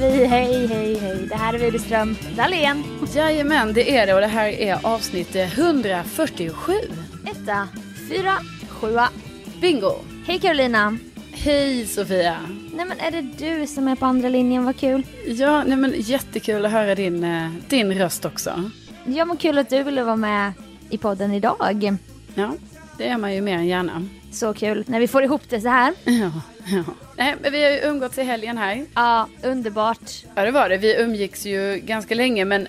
vi. Hej, hej, hej. Det här är Widerström Dahlén. Jajamän, det är det och det här är avsnitt 147. Etta, fyra, sjua. Bingo! Hej Carolina. Hej Sofia! Nej men är det du som är på andra linjen? Vad kul. Ja, nej men jättekul att höra din, eh, din röst också. Ja men kul att du ville vara med i podden idag. Ja, det är man ju mer än gärna. Så kul när vi får ihop det så här. Ja, ja. Nej, men vi har ju umgåtts i helgen här. Ja, underbart. Ja, det var det. Vi umgicks ju ganska länge, men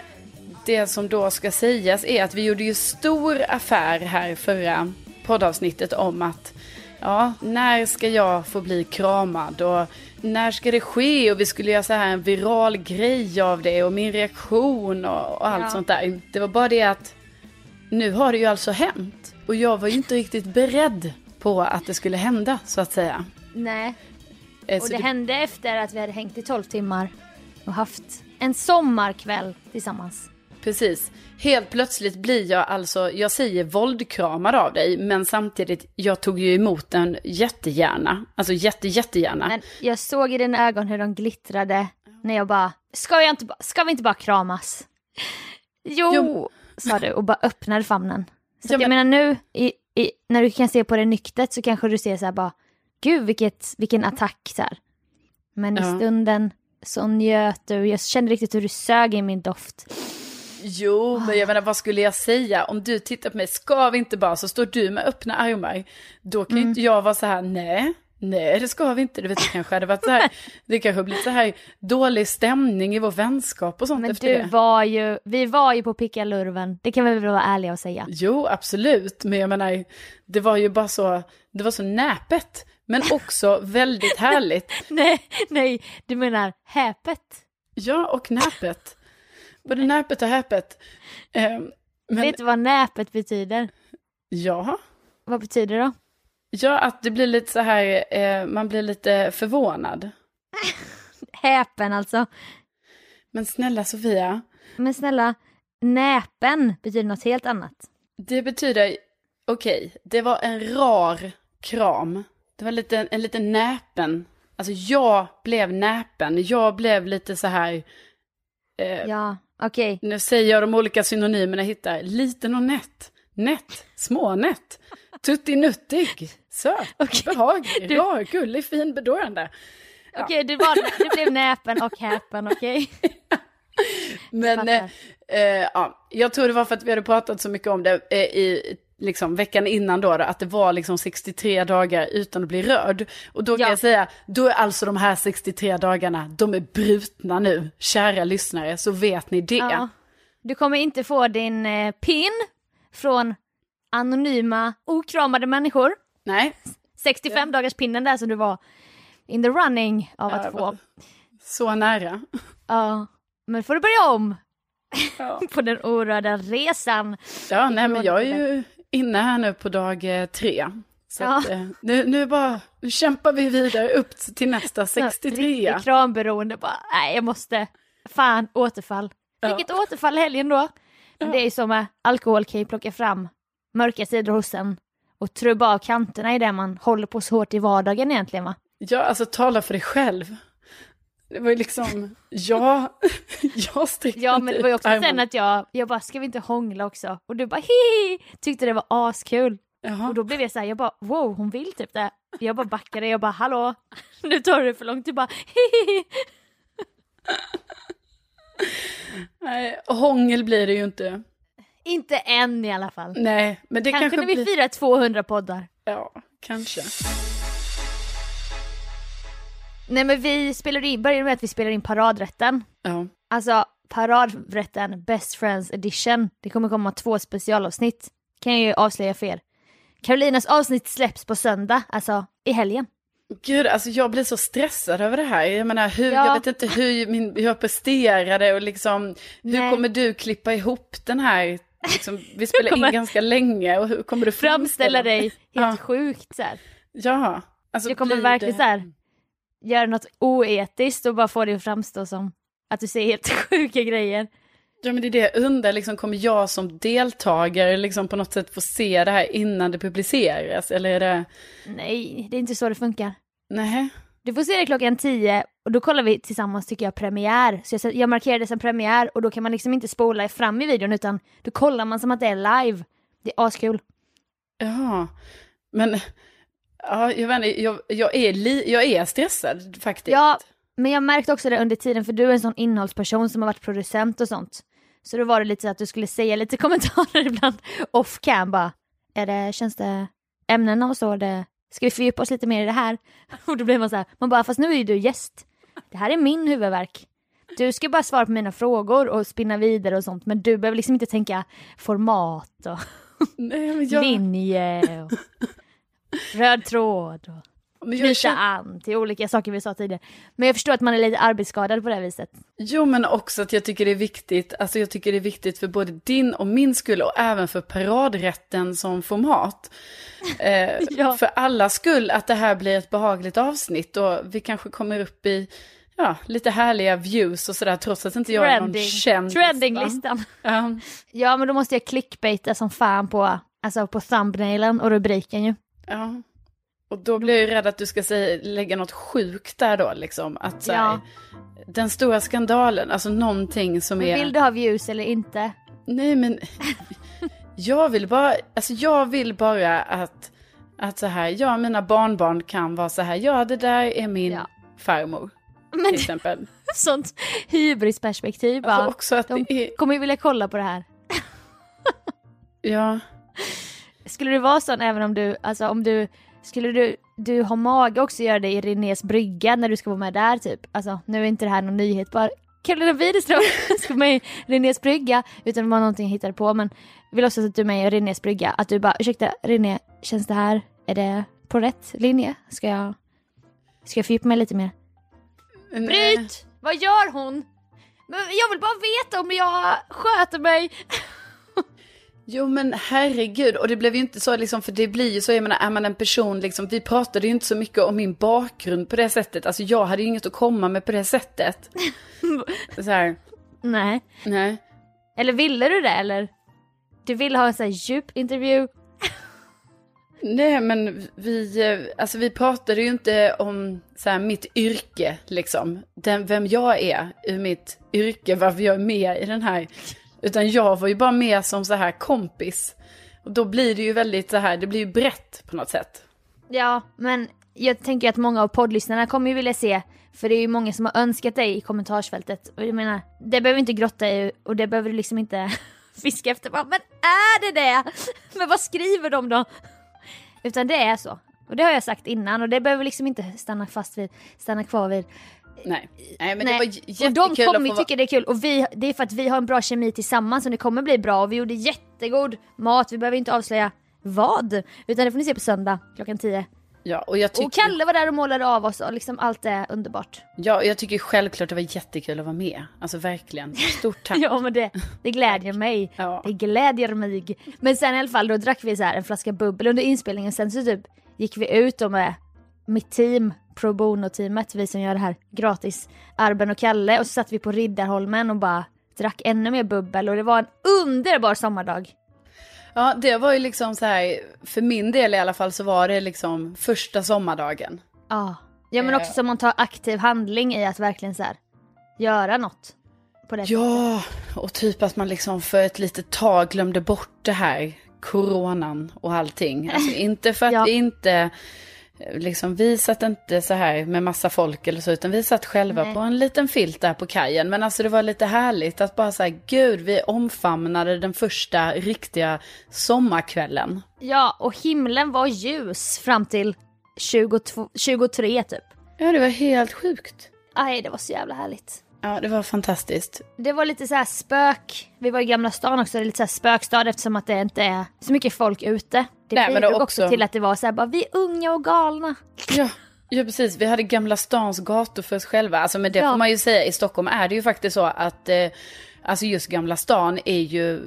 det som då ska sägas är att vi gjorde ju stor affär här förra poddavsnittet om att ja, när ska jag få bli kramad och när ska det ske och vi skulle göra så här en viral grej av det och min reaktion och, och allt Ja. sånt där. Det var bara det att nu har det ju alltså hänt och jag var ju inte riktigt beredd på att det skulle hända så att säga. Nej, Eh, och så det hände efter att vi hade hängt i 12 timmar och haft en sommarkväll tillsammans. Precis. Helt plötsligt blir jag alltså, jag säger våldkramad av dig, men samtidigt, jag tog ju emot den jättegärna. Alltså jätte, jättegärna. Men jag såg i dina ögon hur de glittrade när jag bara, ska, jag inte, ska vi inte bara kramas? Jo, Jo. sa du och bara öppnade famnen. Så Ja, att jag men- menar nu, i, i, när du kan se på det nyktert så kanske du ser så här bara, gud vilket, vilken attack så här. Men i Ja. stunden så njöt du, jag kände riktigt hur du sög i min doft. Jo, men jag menar vad skulle jag säga? Om du tittar på mig, ska vi inte bara, så står du med öppna armar. Då kan Mm. inte jag vara så här, nej. Nej, det ska vi inte. Du vet, det kanske hade varit så här, det kanske blivit så här dålig stämning i vår vänskap och sånt Men efter du det. var ju, vi var ju på pickalurven, det kan vi väl vara ärliga och säga. Jo, absolut. Men jag menar, det var ju bara så, det var så näpet. Men också väldigt härligt. Nej, nej, du menar häpet. Ja, och näpet. Både näpet och häpet. Eh, men Vet du vad näpet betyder? ja, Vad betyder det då? Ja, att det blir lite så här, eh, man blir lite förvånad. Häpen alltså. Men snälla Sofia, Men snälla, näpen betyder något helt annat. det betyder, okej, det var en rar kram. Det var lite, en liten näpen. Alltså jag blev näpen, jag blev lite så här, eh, Ja, okej. Nu säger jag de olika synonymerna jag hittar. Liten och nätt. Nätt. Smånätt. Tuttinuttig. Söt. Okej. Behaglig. Du- Rar. Gullig. Fin. Bedårande. Okej, du, var, du blev näpen och häpen, okej? Men eh, eh, ja, jag tror det var för att vi hade pratat så mycket om det eh, i liksom, veckan innan då, då, att det var liksom 63 dagar utan att bli rörd. Och då kan Ja. jag säga, då är alltså de här 63 dagarna, de är brutna nu, kära lyssnare, så vet ni det. Ja. Du kommer inte få din eh, pin från anonyma, okramade människor. Nej, 65 dagars pinnen där som du var in the running av Ja, att få. så nära. Ja, men får du börja om Ja. på den orörda resan. Ja, nej men jag är ju inne här nu på dag eh, tre. Så Ja. att, eh, nu, nu bara, nu kämpar vi vidare upp till nästa 63. Riktigt kramberoende bara, nej jag måste, fan återfall. Ja. Vilket återfall i helgen då. Men Ja. det är ju som med alkohol kan ju plocka fram mörka sidor hos en och trubba av kanterna i det man håller på så hårt i vardagen egentligen va. Ja, alltså tala för dig själv. Det var ju liksom, ja, jag sträckte Ja men det var ju också sen att jag, jag bara, ska vi inte hångla också? Och du bara hihi, tyckte det var askul. Jaha. Och då blev jag så här, jag bara wow hon vill typ det. Jag bara backade, jag bara hallå, nu tar du det för långt. Du bara hihi. Nej, hångel blir det ju inte. Inte än i alla fall. Nej, men det Kanske, kanske, när vi blir... firar 200 poddar. Ja, kanske. Nej men vi spelade in, började med att vi spelade in paradrätten. Ja. Alltså paradrätten Best Friends edition. Det kommer komma två specialavsnitt. Kan jag ju avslöja för er. Carolinas avsnitt släpps på söndag, alltså i helgen. Gud, alltså jag blir så stressad över det här. Jag menar, hur, Ja. jag vet inte hur, min, hur jag presterade och liksom, hur Nej. kommer du klippa ihop den här, liksom, vi spelar kommer- in ganska länge och hur kommer du Framställa dig helt Ja. sjukt så här. Ja, alltså Jag kommer verkligen det- så här göra något oetiskt och bara få det att framstå som att du säger helt sjuka grejer. Ja men det är det jag undrar, liksom, kommer jag som deltagare liksom på något sätt få se det här innan det publiceras? Eller är det, Nej, det är inte så det funkar. nej, Du får se det klockan 10 och då kollar vi tillsammans tycker jag premiär. Så jag, jag markerar det som premiär och då kan man liksom inte spola fram i videon utan då kollar man som att det är live. Det är askul. Ja, men ja, jag, vet inte, jag, jag, är li, jag är stressad faktiskt. Ja, men jag märkte också det under tiden för du är en sån innehållsperson som har varit producent och sånt. Så då var det lite så att du skulle säga lite kommentarer ibland off cam bara. Är det, känns det ämnena och så, det, ska vi fördjupa oss lite mer i det här? Och då blir man så här, man bara fast nu är ju du gäst. Det här är min huvudverk. Du ska bara svara på mina frågor och spinna vidare och sånt men du behöver liksom inte tänka format och Nej, jag... linje och röd tråd och knyta känner... an till olika saker vi sa tidigare. Men jag förstår att man är lite arbetsskadad på det här viset. Jo, men också att jag tycker det är viktigt, alltså jag tycker det är viktigt för både din och min skull och även för paradrätten som format. Eh, ja. För alla skull att det här blir ett behagligt avsnitt och vi kanske kommer upp i ja, lite härliga views och sådär trots att inte jag är någon känd. Trendinglistan. Ja. ja, men då måste jag clickbaita som fan på, alltså på thumbnailen och rubriken ju. Ja. Och då blir jag ju rädd att du ska säga, lägga något sjukt där då, liksom. Att så här, den stora skandalen, alltså någonting som men är... Vill du ha views eller inte? Nej men, jag vill bara, alltså jag vill bara att, att så här, ja mina barnbarn kan vara så här, ja det där är min ja. farmor. Men, till exempel. Sånt hybrisperspektiv alltså också att De är... kommer ju vilja kolla på det här. ja. Skulle du vara sån även om du, alltså om du skulle du, du ha mage också göra det i Renés brygga när du ska vara med där typ? Alltså nu är inte det här någon nyhet bara. Carolina Widerström ska vara med i Renés brygga utan det var någonting jag hittade på men vill också att du är med i Renés brygga. Att du bara ursäkta René, känns det här, är det på rätt linje? Ska jag, ska jag fördjupa mig lite mer? Nej. Bryt! Vad gör hon? Men jag vill bara veta om jag sköter mig. Jo men herregud, och det blev ju inte så liksom, för det blir ju så, jag menar är man en person liksom, vi pratade ju inte så mycket om min bakgrund på det sättet, alltså jag hade ju inget att komma med på det sättet. så här. Nej. Nej. Eller ville du det eller? Du ville ha en sån här djup intervju? Nej men vi, eh, alltså vi pratade ju inte om så här, mitt yrke liksom. Den, vem jag är ur mitt yrke, varför jag är med i den här utan jag var ju bara med som så här kompis. Och då blir det ju väldigt så här, det blir ju brett på något sätt. Ja, men jag tänker att många av poddlyssnarna kommer ju vilja se, för det är ju många som har önskat dig i kommentarsfältet. Och jag menar, det behöver inte grotta i och det behöver du liksom inte fiska efter. Men är det det? Men vad skriver de då? Utan det är så. Och det har jag sagt innan och det behöver liksom inte stanna fast vid, stanna kvar vid. Nej, Nej men Nej. det var jättekul Och de kommer ju tycka det är kul och vi, det är för att vi har en bra kemi tillsammans och det kommer bli bra och vi gjorde jättegod mat, vi behöver inte avslöja vad. Utan det får ni se på söndag klockan 10. Ja, och, jag tycker... och Kalle var där och målade av oss och liksom allt är underbart. Ja, jag tycker självklart det var jättekul att vara med. Alltså verkligen. Stort tack. ja, men det, det glädjer mig. Ja. Det glädjer mig. Men sen i alla fall, då drack vi så här en flaska bubbel under inspelningen. Sen så typ gick vi ut då med mitt team, pro bono-teamet, vi som gör det här gratis, Arben och Kalle. Och så satt vi på Riddarholmen och bara drack ännu mer bubbel och det var en underbar sommardag. Ja, det var ju liksom så här, för min del i alla fall så var det liksom första sommardagen. Ja, ja men också eh. som man tar aktiv handling i att verkligen så här, göra något. På det ja, och typ att man liksom för ett litet tag glömde bort det här coronan och allting. Alltså inte för att ja. inte liksom, vi satt inte så här med massa folk eller så, utan vi satt själva Nej. på en liten filt där på kajen. Men alltså det var lite härligt att bara säga, gud, vi omfamnade den första riktiga sommarkvällen. Ja, och himlen var ljus fram till 22, 23 typ. Ja, det var helt sjukt. Nej, det var så jävla härligt. Ja, det var fantastiskt. Det var lite så här spök. Vi var i Gamla stan också, det är lite så här spökstad eftersom att det inte är så mycket folk ute. Det Nej, bidrog också... också till att det var så här bara, vi är unga och galna. Ja. Ja precis, vi hade Gamla stans gator för oss själva. Alltså med det ja. får man ju säga, i Stockholm är det ju faktiskt så att eh, alltså just Gamla stan är ju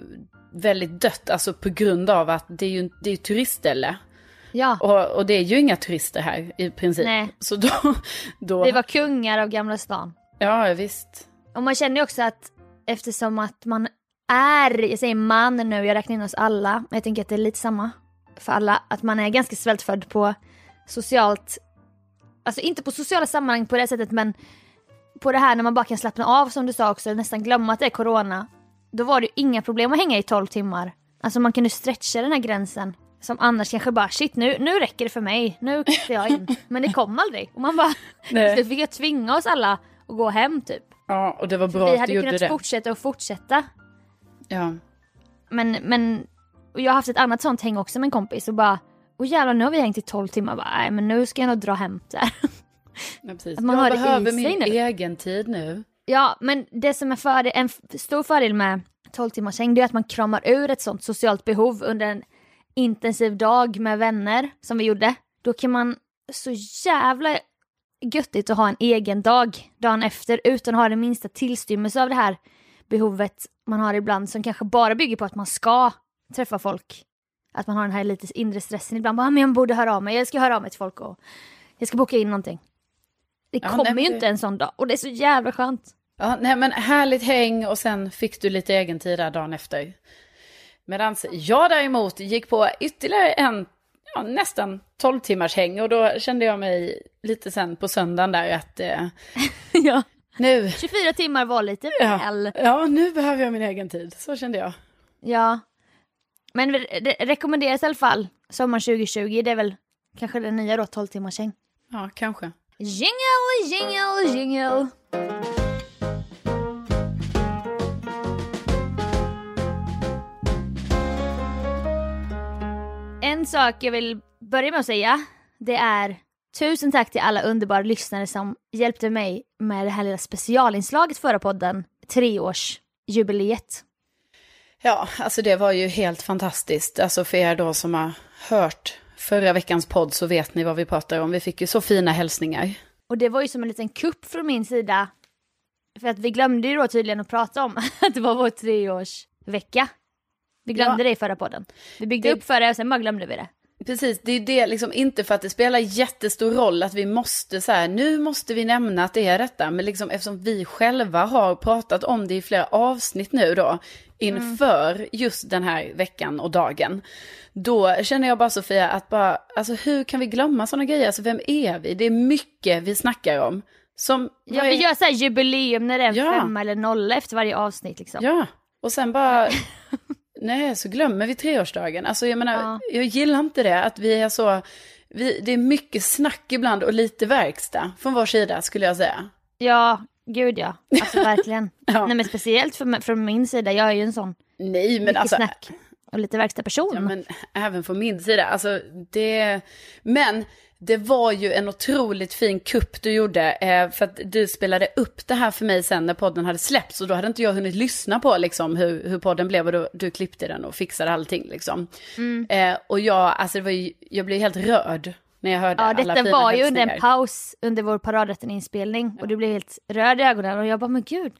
väldigt dött, alltså på grund av att det är ju det är turistställe. Ja. Och, och, det är ju inga turister här i princip. Nej. Så då, då... Vi var kungar av Gamla stan. Ja, visst. Och man känner ju också att eftersom att man är, jag säger man nu, jag räknar in oss alla, men jag tänker att det är lite samma för alla, att man är ganska svältfödd på socialt alltså inte på sociala sammanhang på det sättet men på det här när man bara kan slappna av som du sa också, nästan glömma att det är corona. Då var det ju inga problem att hänga i 12 timmar. Alltså man kunde stretcha den här gränsen. Som annars kanske bara shit nu, nu räcker det för mig, nu klickar jag in. Men det kom aldrig. Och man bara, så fick jag tvinga oss alla att gå hem typ. Ja, och det var bra Vi att du hade gjorde kunnat det. fortsätta och fortsätta. Ja. Men, men och jag har haft ett annat sånt häng också med en kompis och bara Åh jävlar nu har vi hängt i 12 timmar, bara, nej men nu ska jag nog dra hem precis. Att man jag har det behöver min nu. egen tid nu. Ja men det som är fördel, en stor fördel med 12 timmars häng det är att man kramar ur ett sånt socialt behov under en intensiv dag med vänner som vi gjorde. Då kan man så jävla göttigt att ha en egen dag dagen efter utan att ha den minsta tillstymmelse av det här behovet man har ibland som kanske bara bygger på att man ska träffa folk. Att man har den här lite inre stressen ibland. Bara, "Ah, men jag borde höra av mig, jag ska höra av mig till folk och jag ska boka in någonting. Det Ja, kommer nej, ju inte en sån dag och det är så jävla skönt. Ja, nej men härligt häng och sen fick du lite egen tid där dagen efter. Medan jag däremot gick på ytterligare en, ja, nästan 12 timmars häng och då kände jag mig lite sen på söndagen där att eh, ja. nu, 24 timmar var lite ja, väl. ja, nu behöver jag min egen tid. Så kände jag. Ja. Men det rekommenderas i alla fall sommar 2020. Det är väl kanske det nya då, 12 timmars häng. Ja, kanske. Jingle, jingle, jingle. En sak jag vill börja med att säga, det är tusen tack till alla underbara lyssnare som hjälpte mig med det här lilla specialinslaget förra podden, treårsjubileet. Ja, alltså det var ju helt fantastiskt. Alltså för er då som har hört förra veckans podd så vet ni vad vi pratar om. Vi fick ju så fina hälsningar. Och det var ju som en liten kupp från min sida. För att vi glömde ju då tydligen att prata om att det var vår treårsvecka. Vi glömde Ja. det i förra podden. Vi byggde Det- upp för det och sen bara glömde vi det. Precis, det är det liksom inte för att det spelar jättestor roll att vi måste så här, nu måste vi nämna att det är detta, men liksom eftersom vi själva har pratat om det i flera avsnitt nu då, inför just den här veckan och dagen, då känner jag bara Sofia att bara, alltså hur kan vi glömma sådana grejer, alltså vem är vi? Det är mycket vi snackar om. Som, Ja, vad är- vi gör så här jubileum när det är en Ja. femma eller nolla efter varje avsnitt liksom. Ja, och sen bara, nej så glömmer vi treårsdagen. Alltså jag menar, Ja. jag gillar inte det att vi är så, vi, det är mycket snack ibland och lite verkstad från vår sida skulle jag säga. Ja, gud ja. Alltså verkligen. Ja. Nej men speciellt för, från min sida, jag är ju en sån Nej men mycket alltså, snack och lite verkstad person. ja, men även från min sida, alltså det, men det var ju en otroligt fin kupp du gjorde, eh, för att du spelade upp det här för mig sen när podden hade släppts, och då hade inte jag hunnit lyssna på liksom hur, hur podden blev, och då, du klippte den och fixade allting liksom. Mm. Eh, och jag, alltså det var ju, jag blev helt rörd när jag hörde Ja, alla detta fina var ju under en paus under vår paradrätten-inspelning och du blev helt röd i ögonen och jag bara, men gud,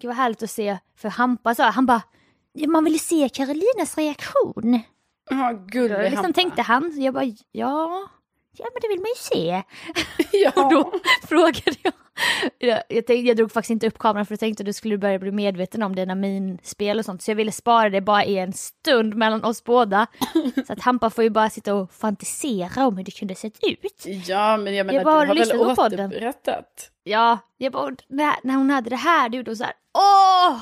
gud vad härligt att se. För Hampa sa, han bara, man vill ju se Karolinas reaktion. Ja, gullig Då liksom Hampa. tänkte han, jag bara, ja, ja men det vill man ju se. ja. Och då frågade jag, jag, jag, tänkte, jag drog faktiskt inte upp kameran för jag tänkte att du skulle börja bli medveten om dina minspel och sånt. Så jag ville spara det bara i en stund mellan oss båda. Så att Hampa får ju bara sitta och fantisera om hur det kunde sett ut. ja, men jag menar, Jag bara du har väl återberättat? Ja, jag bara, när, när hon hade det här, då gjorde hon så här, åh!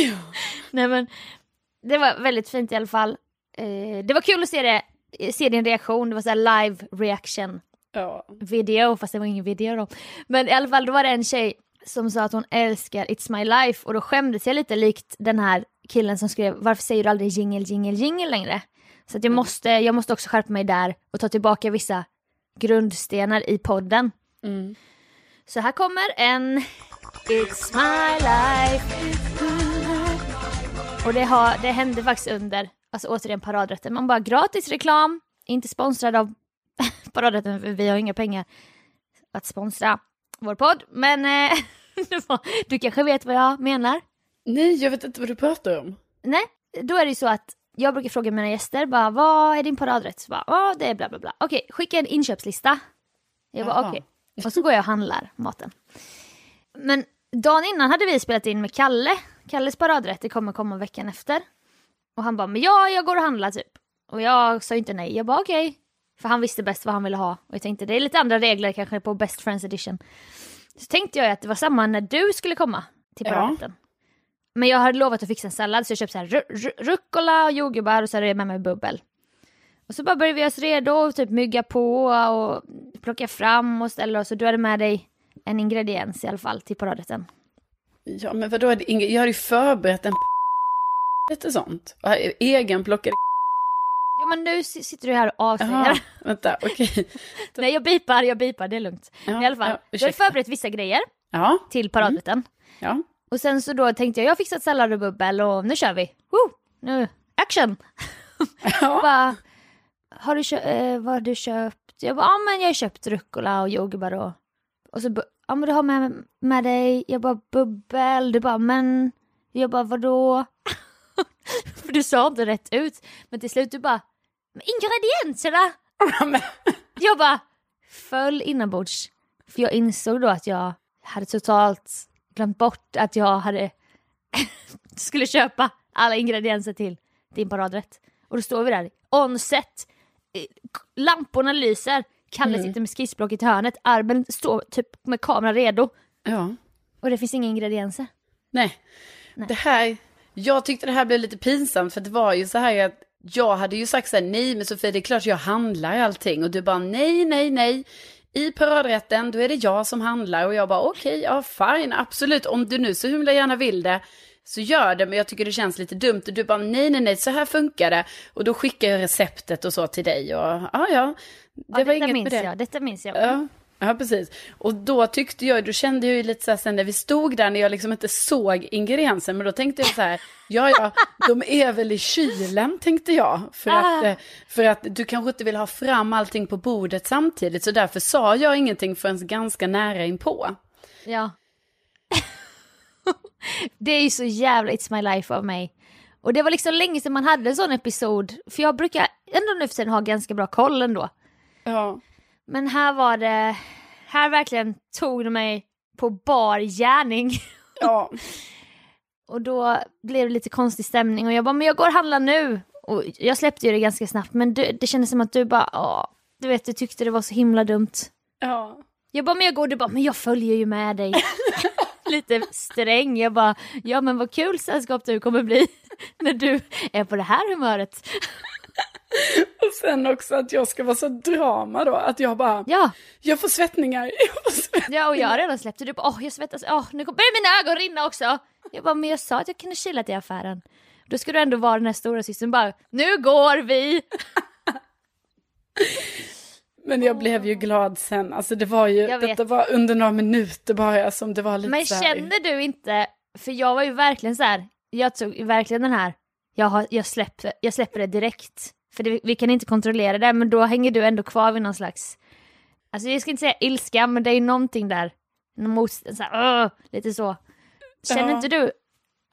Nej men, det var väldigt fint i alla fall. Eh, det var kul att se det, se din reaktion, det var så live reaction Ja. video, fast det var ingen video då. Men i alla fall, då var det en tjej som sa att hon älskar It's My Life och då skämdes jag lite likt den här killen som skrev varför säger du aldrig jingle, jingle, jingle längre? Så att jag, måste, jag måste också skärpa mig där och ta tillbaka vissa grundstenar i podden. Mm. Så här kommer en It's my life Och det, har, det hände faktiskt under, alltså återigen paradrätten. Man bara gratis reklam, inte sponsrad av paradrätten för vi har inga pengar att sponsra vår podd. Men eh, du kanske vet vad jag menar? Nej, jag vet inte vad du pratar om. Nej, då är det ju så att jag brukar fråga mina gäster bara vad är din paradrätt? Så bara, ja det är bla bla bla. Okej, skicka en inköpslista. Jag bara okej. Och så går jag och handlar maten. Men dagen innan hade vi spelat in med Kalle. Kalles paradrätt, det kommer komma veckan efter. Och han bara, men ja, jag går och handlar typ. Och jag sa inte nej. Jag bara okej, För han visste bäst vad han ville ha. Och jag tänkte det är lite andra regler kanske på Best Friends edition. Så tänkte jag att det var samma när du skulle komma till Ja. paradrätten. Men jag hade lovat att fixa en sallad så jag köpte så här ru- ru- rucola och jordgubbar och så hade jag med mig bubbel. Och så bara började vi oss redo och typ mygga på och plocka fram och ställa oss och du hade med dig en ingrediens i alla fall till paradrätten. Ja, men vadå, jag hade ju förberett en lite sånt. Och Egenplockade Ja men nu sitter du här och avslöjar. Jaha, vänta, okej. Nej jag bipar, jag bipar, det är lugnt. Ja, I alla fall, ja, du hade ursäkta. förberett vissa grejer Ja, till paradrätten. ja. Och sen så då tänkte jag, jag har fixat sallad och bubbel och nu kör vi. Woo! Nu, action! ja. bara, har du köpt, eh, vad har du köpt? Jag bara, ja men jag har köpt rucola och jordgubbar och, och så ja men du har med, med dig, jag bara bubbel, du bara men, jag bara vadå? För du sa inte rätt ut, men till slut du bara, men ingredienserna! Jag bara föll inombords. För jag insåg då att jag hade totalt glömt bort att jag hade skulle köpa alla ingredienser till din paradrätt. Och då står vi där, on set, Eh, lamporna lyser, Kalle Mm. sitter med skissblocket i hörnet, Arben står typ med kameran redo ja. och det finns inga ingredienser. Nej. Nej. det här, jag tyckte det här blev lite pinsamt för det var ju så här att jag hade ju sagt så här, nej men Sofie det är klart jag handlar allting och du bara nej, nej, nej. I paradrätten då är det jag som handlar och jag bara okej, ja fine, absolut, om du nu så himla gärna vill det så gör det, men jag tycker det känns lite dumt. Och du bara nej, nej, nej, så här funkar det. Och då skickar jag receptet och så till dig och ja, ja, det Ja, var inget med det. jag, detta minns jag. Ja, ja, precis. Och då tyckte jag, då kände jag ju lite så här sen när vi stod där när jag liksom inte såg ingrediensen, men då tänkte jag så här, ja ja, de är väl i kylen tänkte jag. För att, Ah. eh, för att du kanske inte vill ha fram allting på bordet samtidigt, så därför sa jag ingenting förrän ganska nära inpå. Ja. det är ju så jävla It's My Life av mig. Och det var liksom länge sedan man hade en sån episod, för jag brukar ändå nu för tiden ha ganska bra koll ändå. Ja. Men här var det, här verkligen tog det mig på bar gärning. Ja, Och då blev det lite konstig stämning och jag bara, men jag går och handlar nu. Och jag släppte ju det ganska snabbt, men du, det kändes som att du bara, åh, du vet, du tyckte det var så himla dumt. ja. Jag bara, men jag går, du bara, men jag följer ju med dig. Lite sträng, jag bara, ja men vad kul sällskap du kommer bli när du är på det här humöret. Och sen också att jag ska vara så drama då, att jag bara, Ja, jag får svettningar, jag får svettningar. ja och jag har redan släppt det, du bara, åh jag svettas, åh nu börjar mina ögon rinna också. Jag bara, men jag sa att jag kunde chilla till affären. Då ska du ändå vara den här stora systern bara, nu går vi! Men jag blev ju glad sen, alltså det var ju, detta var under några minuter bara som det var lite Men känner du inte, för jag var ju verkligen så här, jag tog verkligen den här, jag, har, jag, släpper, jag släpper det direkt. För det, vi kan inte kontrollera det, men då hänger du ändå kvar vid någon slags, alltså jag ska inte säga ilska, men det är någonting där, motstånd, så här, lite så. Känner Ja. inte du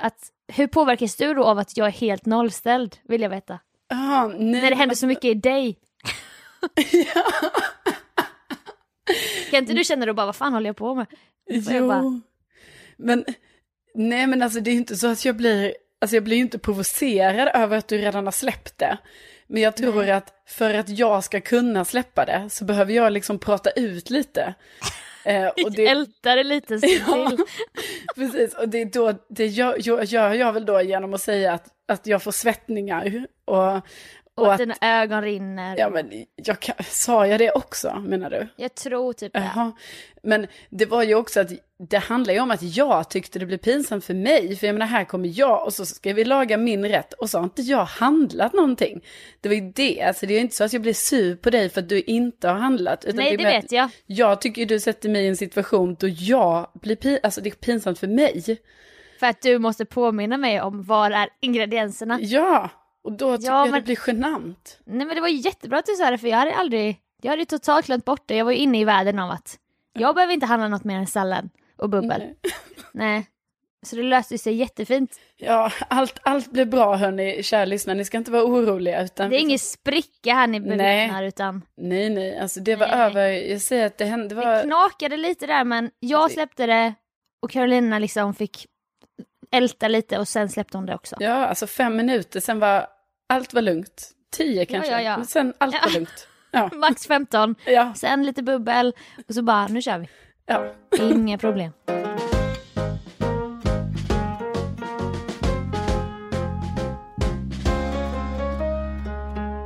att, hur påverkas du då av att jag är helt nollställd, vill jag veta? Ja, nej, När det händer så mycket i dig. Kan inte du känna då bara, vad fan håller jag på med? Jo, bara- men nej men alltså det är ju inte så att jag blir, alltså jag blir ju inte provocerad över att du redan har släppt det. Men jag tror att för att jag ska kunna släppa det så behöver jag liksom prata ut lite. Eh, och det, Älta det lite stund Ja. till. precis, och det, då, det gör, gör, gör jag väl då genom att säga att, att jag får svettningar. Och, Och, och att att, dina ögon rinner. ja men jag kan, sa jag det också menar du? Jag tror typ det. Jaha. Men det var ju också att det handlar ju om att jag tyckte det blev pinsamt för mig. För jag menar, här kommer jag och så ska vi laga min rätt och så har inte jag handlat någonting. Det var ju det, alltså det är ju inte så att jag blir sur på dig för att du inte har handlat. Utan Nej, det att vet jag. Jag tycker du sätter mig i en situation då jag blir pin, alltså det är pinsamt för mig. För att du måste påminna mig om var är ingredienserna. Ja, och då tycker Ja, jag men- det blir genant. Nej men det var jättebra att du sa det för jag hade aldrig, jag hade totalt glömt bort det. Jag var ju inne i världen av att jag behöver inte handla något mer än sallad och bubbel. Nej. Nej. Så det löste sig jättefint. Ja, allt, allt blir bra hörni, kära lyssnare. Ni ska inte vara oroliga. Utan Det är ingen spricka här ni bevittnar utan Nej, nej, alltså det var Nej. över, jag säger att det hände, det det var... knakade lite där men jag släppte det och Carolina liksom fick älta lite och sen släppte hon det också. Ja, alltså fem minuter, sen var allt var lugnt. Tio kanske, ja, ja. men sen allt Ja. var lugnt. Ja. Max 15. Ja. Sen lite bubbel och så bara, nu kör vi. Ja. Inga problem.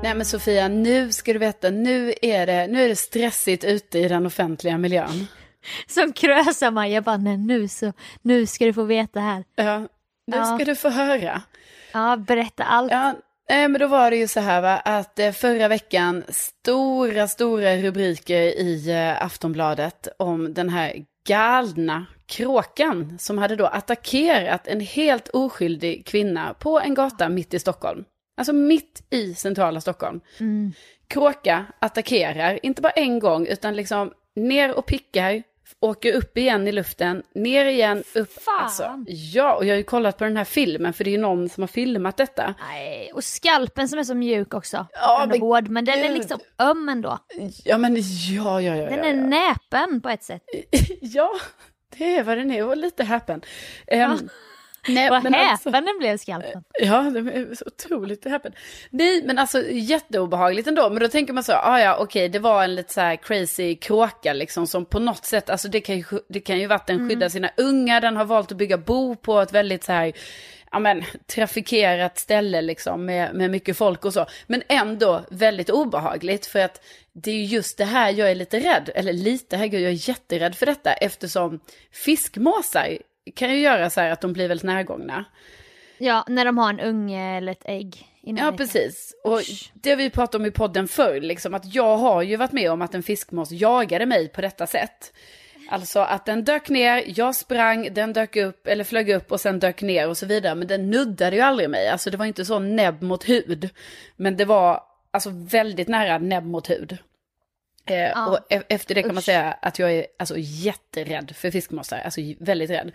Nej men Sofia, nu ska du veta, nu är det, nu är det stressigt ute i den offentliga miljön. Som Krösa-Maja bara, nej nu så, nu ska du få veta här. Ja, nu Ja. ska du få höra. Ja, berätta allt. Ja, nej, men då var det ju så här va, att eh, förra veckan, stora, stora rubriker i eh, Aftonbladet om den här galna kråkan som hade då attackerat en helt oskyldig kvinna på en gata mitt i Stockholm. Alltså mitt i centrala Stockholm. Mm. Kråka attackerar, inte bara en gång, utan liksom ner och pickar, åker upp igen i luften, ner igen, upp. Fan. Alltså, ja, och jag har ju kollat på den här filmen, för det är ju någon som har filmat detta. Nej, och skalpen som är så mjuk också. Ja, men hård, men den är liksom öm ändå. Ja, men ja, ja, ja. Den ja, är ja. näpen på ett sätt. Ja, det är vad den är, och lite häpen. Ehm, nej, Vad men alltså- häpen den blev skalpen. Ja, det är så otroligt häpen. Nej, men alltså jätteobehagligt ändå. Men då tänker man så, ah, ja, okej, det var en lite så här crazy kråka liksom som på något sätt, alltså det kan ju, det kan ju vara att den skyddar sina ungar, den har valt att bygga bo på ett väldigt så här, ja men, trafikerat ställe liksom med, med mycket folk och så. Men ändå väldigt obehagligt för att det är ju just det här jag är lite rädd, eller lite, herregud, jag är jätterädd för detta eftersom fiskmåsar kan ju göra så här att de blir väldigt närgångna. Ja, när de har en unge eller ett ägg. Ja, precis. Och Usch. det har vi pratat om i podden förr, liksom att jag har ju varit med om att en fiskmås jagade mig på detta sätt. Alltså att den dök ner, jag sprang, den dök upp eller flög upp och sen dök ner och så vidare. Men den nuddade ju aldrig mig, alltså det var inte så näbb mot hud. Men det var alltså väldigt nära näbb mot hud. Eh, Ja. Och e- efter det kan man Usch. säga att jag är alltså jätterädd för fiskmåsar, alltså väldigt rädd.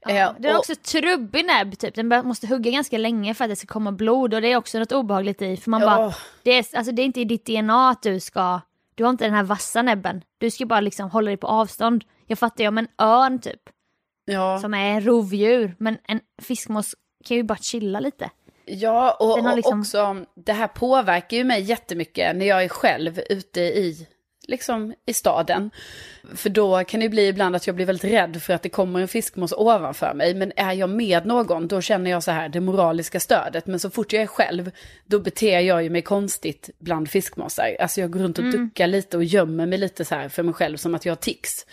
Ja, Eh, den har och- också trubbig näbb typ, den måste hugga ganska länge för att det ska komma blod och det är också något obehagligt i för man Ja. bara, det är, alltså, det är inte i ditt DNA att du ska, du har inte den här vassa näbben, du ska bara liksom hålla dig på avstånd. Jag fattar ju om en örn typ, ja. som är rovdjur, men en fiskmås kan ju bara chilla lite. Ja, och, har och liksom- också det här påverkar ju mig jättemycket när jag är själv ute i, liksom, i staden. För då kan det bli ibland att jag blir väldigt rädd för att det kommer en fiskmås ovanför mig. Men är jag med någon, då känner jag så här det moraliska stödet. Men så fort jag är själv, då beter jag ju mig konstigt bland fiskmåsar. Alltså jag går runt och duckar lite och gömmer mig lite så här för mig själv som att jag har tics.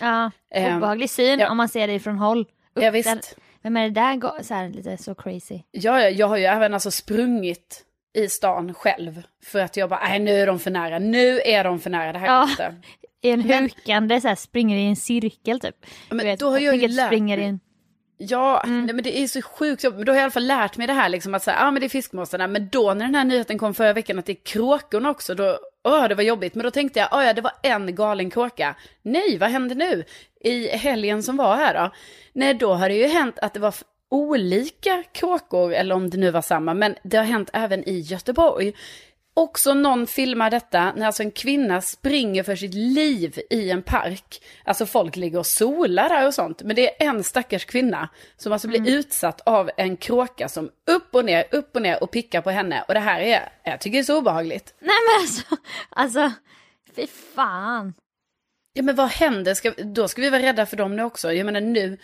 Ja, Ehm, obehaglig syn ja. om man ser det från håll. Upp Ja, visst. där. Vem är det där så här, lite så crazy? Ja, ja, jag har ju även alltså sprungit i stan själv. För att jag bara, nej nu är de för nära, nu är de för nära, det här Ja. inte. I en hukande så här, springer i en cirkel typ. Men Du vet, då har jag ju lärt springer mig- i en... Ja, Mm. nej, men det är så sjukt jobbigt. Men då har jag i alla fall lärt mig det här liksom att säga, ja ah, men det är fiskmåsarna. Men då när den här nyheten kom förra veckan att det är kråkorna också, då, åh det var jobbigt. Men då tänkte jag, ah, ja det var en galen kråka. Nej, vad hände nu? I helgen som var här då? Nej, då har det ju hänt att det var olika kråkor, eller om det nu var samma, men det har hänt även i Göteborg. Också någon filmar detta när alltså en kvinna springer för sitt liv i en park. Alltså folk ligger och solar där och sånt. Men det är en stackars kvinna som alltså blir utsatt av en kråka som upp och ner, upp och ner och pickar på henne. Och det här är, jag tycker det är så obehagligt. Nej men alltså, alltså, fy fan. Ja men vad händer? Ska, då ska vi vara rädda för dem nu också. Jag menar nu,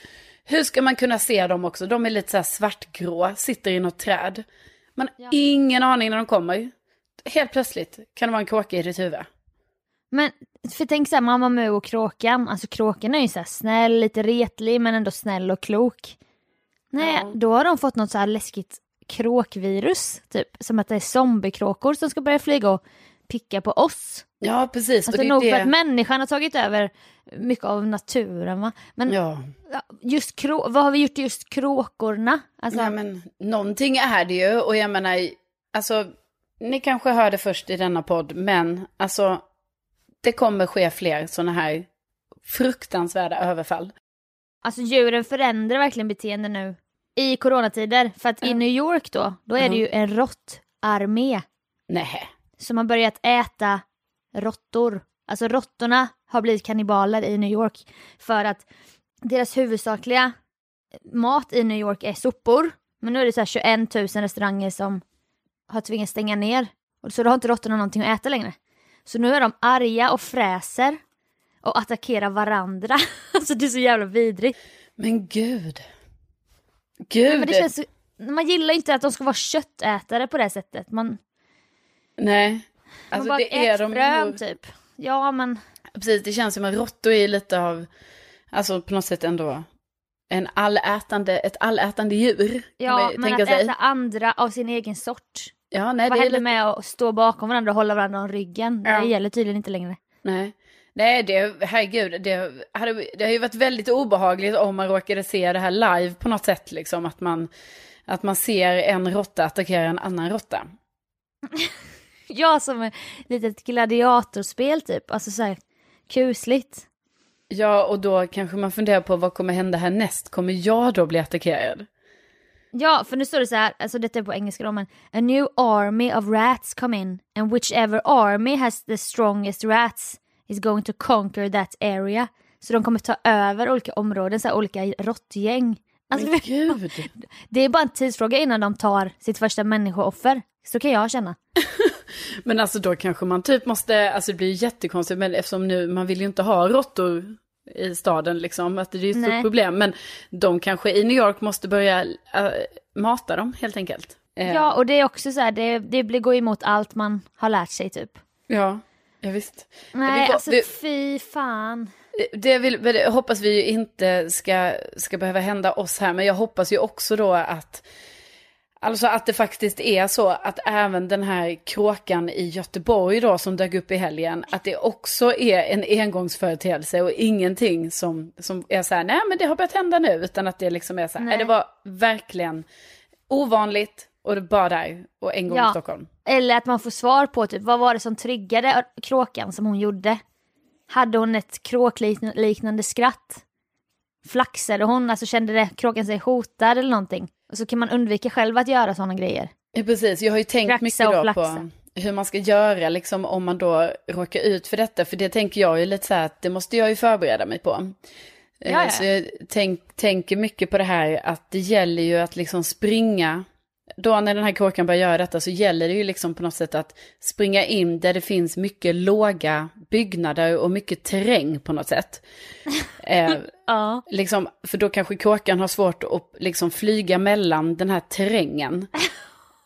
hur ska man kunna se dem också? De är lite så här svartgrå, sitter i något träd. Man har Ja. ingen aning när de kommer. Helt plötsligt kan det vara en kråka i ditt huvud. Men för tänk såhär Mamma Mu och kråkan, alltså kråkan är ju såhär snäll, lite retlig men ändå snäll och klok. Nej, Ja. då har de fått något så här läskigt kråkvirus, typ. Som att det är zombiekråkor som ska börja flyga och picka på oss. Ja precis. och Alltså det är nog det... för att människan har tagit över mycket av naturen va. Men Ja. just krå- vad har vi gjort just kråkorna? Alltså, ja, men någonting är det ju. Och jag menar, alltså, ni kanske hörde först i denna podd, men alltså, det kommer ske fler sådana här fruktansvärda överfall. Alltså djuren förändrar verkligen beteende nu i coronatider. För att i Ja. New York då, då är det Ja. ju en råttarmé Nej. Som har börjat äta råttor. Alltså råttorna har blivit kannibaler i New York för att deras huvudsakliga mat i New York är sopor. Men nu är det så här 21 000 restauranger som har tvingats stänga ner. Och så då har inte råttorna någonting att äta längre. Så nu är de arga och fräser och attackerar varandra. alltså det är så jävla vidrigt. Men gud. Gud. Men det känns, man gillar inte att de ska vara köttätare på det sättet. Man, Nej. Alltså bara det är ät de ju. typ. Ja men Precis, det känns som att råttor är lite av, alltså på något sätt ändå, en allätande, ett allätande djur. kan Ja, men att sig. äta andra av sin egen sort. Ja, nej, Vad det är händer lite, med att stå bakom varandra och hålla varandra om ryggen? Ja. Det gäller tydligen inte längre. nej. Nej, det, herregud, det, hade, det har ju varit väldigt obehagligt om man råkade se det här live på något sätt, liksom att man, att man ser en råtta attackera en annan råtta. Ja, som ett litet gladiatorspel typ. Alltså så här kusligt. Ja, och då kanske man funderar på vad kommer hända härnäst? Kommer jag då bli attackerad? Ja, för nu står det så här, alltså detta är på engelska då, men A new army of rats come in and whichever army has the strongest rats is going to conquer that area. Så de kommer ta över olika områden, så här, olika råttgäng. Alltså, Men gud! det är bara en tidsfråga innan de tar sitt första människooffer. Så kan jag känna. Men alltså då kanske man typ måste, alltså det blir ju jättekonstigt, men eftersom nu, man vill ju inte ha råttor i staden liksom, att det är ju ett stort Nej. problem. Men de kanske i New York måste börja äh, mata dem helt enkelt. Eh, Ja, och det är också så här, det, det blir gå emot allt man har lärt sig typ. Ja, ja visst. Nej, får- alltså vi- fy fan. Det, vill, det hoppas vi ju inte ska, ska behöva hända oss här, men jag hoppas ju också då att Alltså att det faktiskt är så att även den här kråkan i Göteborg då som dök upp i helgen, att det också är en engångsföreteelse och ingenting som, som är så här, nej men det har börjat hända nu, utan att det liksom är så här, nej. Det var verkligen ovanligt och det bara där och en gång Ja. i Stockholm. Eller att man får svar på typ, vad var det som triggade kråkan som hon gjorde? Hade hon ett kråkliknande skratt? Flaxade hon, alltså kände det, kråkan sig hotad eller någonting? Och så kan man undvika själv att göra sådana grejer. Ja, precis. Jag har ju tänkt Flaxa mycket då på hur man ska göra liksom om man då råkar ut för detta. För det tänker jag ju lite så här att det måste jag ju förbereda mig på. Eh, Ja, ja. Så jag tänk, tänker mycket på det här att det gäller ju att liksom springa. Då när den här kråkan börjar göra detta så gäller det ju liksom på något sätt att springa in där det finns mycket låga byggnader och mycket terräng på något sätt. Eh, Ja. liksom, för då kanske kråkan har svårt att liksom flyga mellan den här terrängen.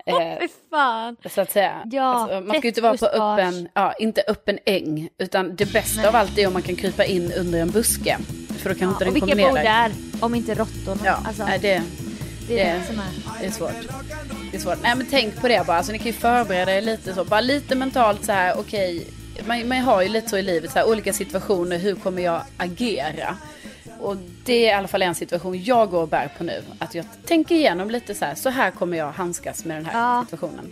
Eh, Fy fan. så att säga. Ja, alltså, man ska ju inte vara på öppen, ja, inte öppen äng. Utan det bästa av allt är om man kan krypa in under en buske. För då kan inte Ja, den och komma vilka ner bor där. Om inte råttorna. Ja, alltså, nej, det, det är det- det som är. det är svårt. Det är svårt. Nej men tänk på det bara. Alltså, ni kan ju förbereda er lite så. Bara lite mentalt så här, okej. Man, man har ju lite så i livet, så här, olika situationer. Hur kommer jag agera? Och det är i alla fall en situation jag går och bär på nu. Att jag tänker igenom lite så här. Så här kommer jag handskas med den här Ja. situationen.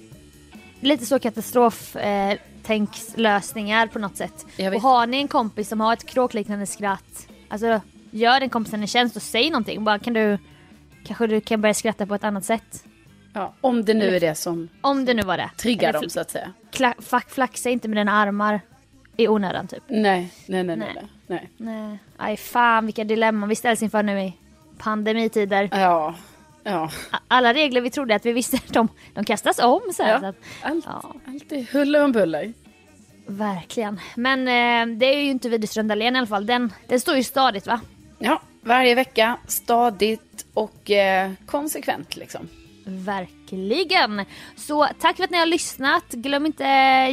Lite så katastrof eh, på något sätt. Och har ni en kompis som har ett kråkliknande skratt, alltså gör den kompisen en tjänst och säg någonting. Bara kan du, kanske du kan börja skratta på ett annat sätt. Ja, om det nu är det som Om det nu var det. triggar Eller dem så att säga. Kla- flaxa inte med dina armar i onödan typ. Nej, nej, nej, nej. Nej. nej. nej. Aj fan vilka dilemman vi ställs inför nu i pandemitider. Ja, ja. Alla regler vi trodde att vi visste, de, de kastas om så här. Ja. Så att, Allt, ja, allt är huller om buller. verkligen. Men eh, det är ju inte Widerström Dahlén i alla fall. Den, den står ju stadigt va? Ja, varje vecka, stadigt och eh, konsekvent liksom. Verkligen. Så tack för att ni har lyssnat. Glöm inte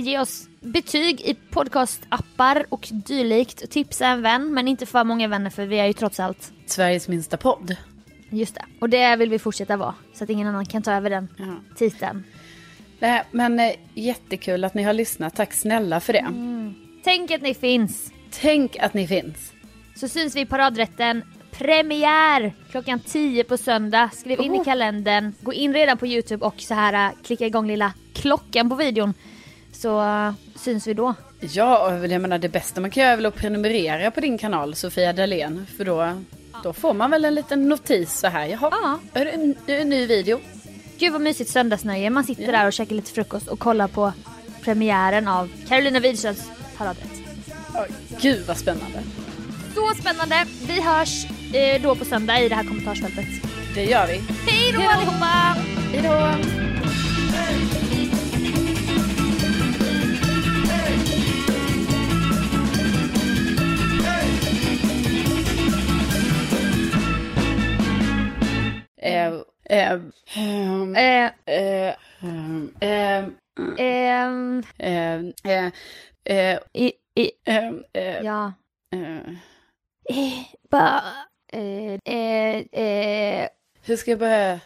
ge oss betyg i podcastappar och dylikt. Tipsa en vän, men inte för många vänner för vi är ju trots allt Sveriges minsta podd. Just det. Och det vill vi fortsätta vara. Så att ingen annan kan ta över den Ja. titeln. Nej, men eh, jättekul att ni har lyssnat. Tack snälla för det. Tänk att ni finns. Tänk att ni finns. Så syns vi i paradrätten. Premiär klockan 10 på söndag. Skriv in i Oh. kalendern. Gå in redan på Youtube och så här äh, klicka igång lilla klockan på videon. Så äh, syns vi då. Ja, och jag menar det bästa man kan göra är väl att prenumerera på din kanal Sofia Dalén. För då, då får man väl en liten notis så här. Jaha, Ja. är det en, en ny video? Gud vad mysigt söndagsnöje. Man sitter där och käkar lite frukost och kollar på premiären av Carolina Widerströms paradrätt. Oj, gud vad spännande. Så spännande! Vi hörs eh, då på söndag i det här kommentarsfältet. Det gör vi. Hej då allihopa! Hej då! Ja. Eh eh, eh, eh, Hur ska jag börja?